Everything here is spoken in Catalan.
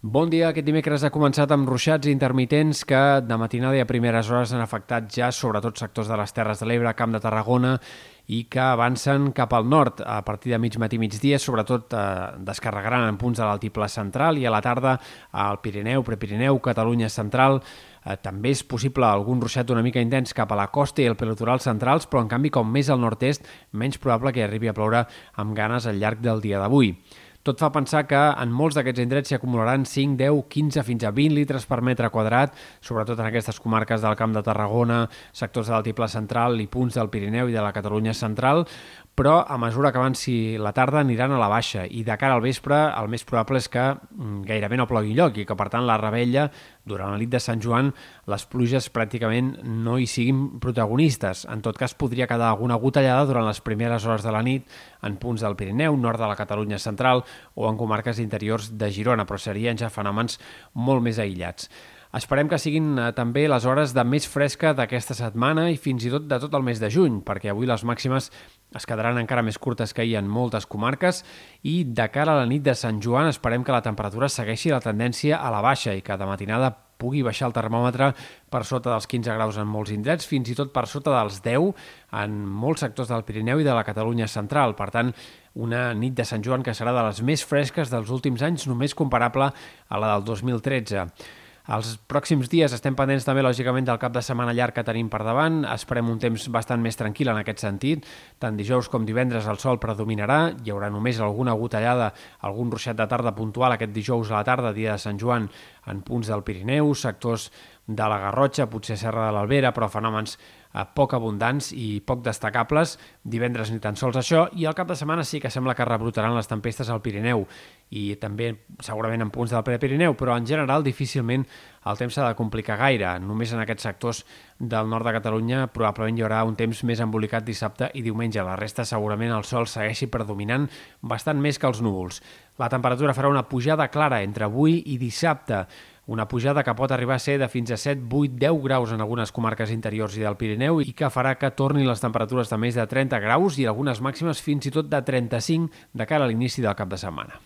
Bon dia. Aquest dimecres ha començat amb ruixats intermitents que de matinada i a primeres hores han afectat ja sobretot sectors de les Terres de l'Ebre, Camp de Tarragona i que avancen cap al nord a partir de mig matí migdia, sobretot eh, descarregaran en punts de l'altiplà central i a la tarda al Pirineu, Prepirineu, Catalunya central. Eh, també és possible algun ruixat una mica intens cap a la costa i el pelitoral centrals, però en canvi com més al nord-est, menys probable que arribi a ploure amb ganes al llarg del dia d'avui. Tot fa pensar que en molts d'aquests indrets s'hi acumularan 5, 10, 15 fins a 20 litres per metre quadrat, sobretot en aquestes comarques del Camp de Tarragona, sectors de l'altiplà central i punts del Pirineu i de la Catalunya central, però a mesura que avanci la tarda aniran a la baixa i de cara al vespre el més probable és que mm, gairebé no plogui lloc i que per tant la rebella durant la nit de Sant Joan les pluges pràcticament no hi siguin protagonistes. En tot cas podria quedar alguna gotellada durant les primeres hores de la nit en punts del Pirineu, nord de la Catalunya central o en comarques interiors de Girona, però serien ja fenòmens molt més aïllats. Esperem que siguin eh, també les hores de més fresca d'aquesta setmana i fins i tot de tot el mes de juny, perquè avui les màximes es quedaran encara més curtes que ahir en moltes comarques i de cara a la nit de Sant Joan esperem que la temperatura segueixi la tendència a la baixa i que de matinada pugui baixar el termòmetre per sota dels 15 graus en molts indrets, fins i tot per sota dels 10 en molts sectors del Pirineu i de la Catalunya central. Per tant, una nit de Sant Joan que serà de les més fresques dels últims anys, només comparable a la del 2013. Els pròxims dies estem pendents també, lògicament, del cap de setmana llarg que tenim per davant. Esperem un temps bastant més tranquil en aquest sentit. Tant dijous com divendres el sol predominarà. Hi haurà només alguna gotellada, algun ruixat de tarda puntual aquest dijous a la tarda, dia de Sant Joan, en punts del Pirineu, sectors de la Garrotxa, potser Serra de l'Albera, però fenòmens poc abundants i poc destacables. Divendres ni tan sols això, i al cap de setmana sí que sembla que rebrotaran les tempestes al Pirineu i també segurament en punts del Prepirineu, però en general difícilment el temps s'ha de complicar gaire. Només en aquests sectors del nord de Catalunya probablement hi haurà un temps més embolicat dissabte i diumenge. La resta segurament el sol segueixi predominant bastant més que els núvols. La temperatura farà una pujada clara entre avui i dissabte, una pujada que pot arribar a ser de fins a 7, 8, 10 graus en algunes comarques interiors i del Pirineu i que farà que tornin les temperatures de més de 30 graus i algunes màximes fins i tot de 35 de cara a l'inici del cap de setmana.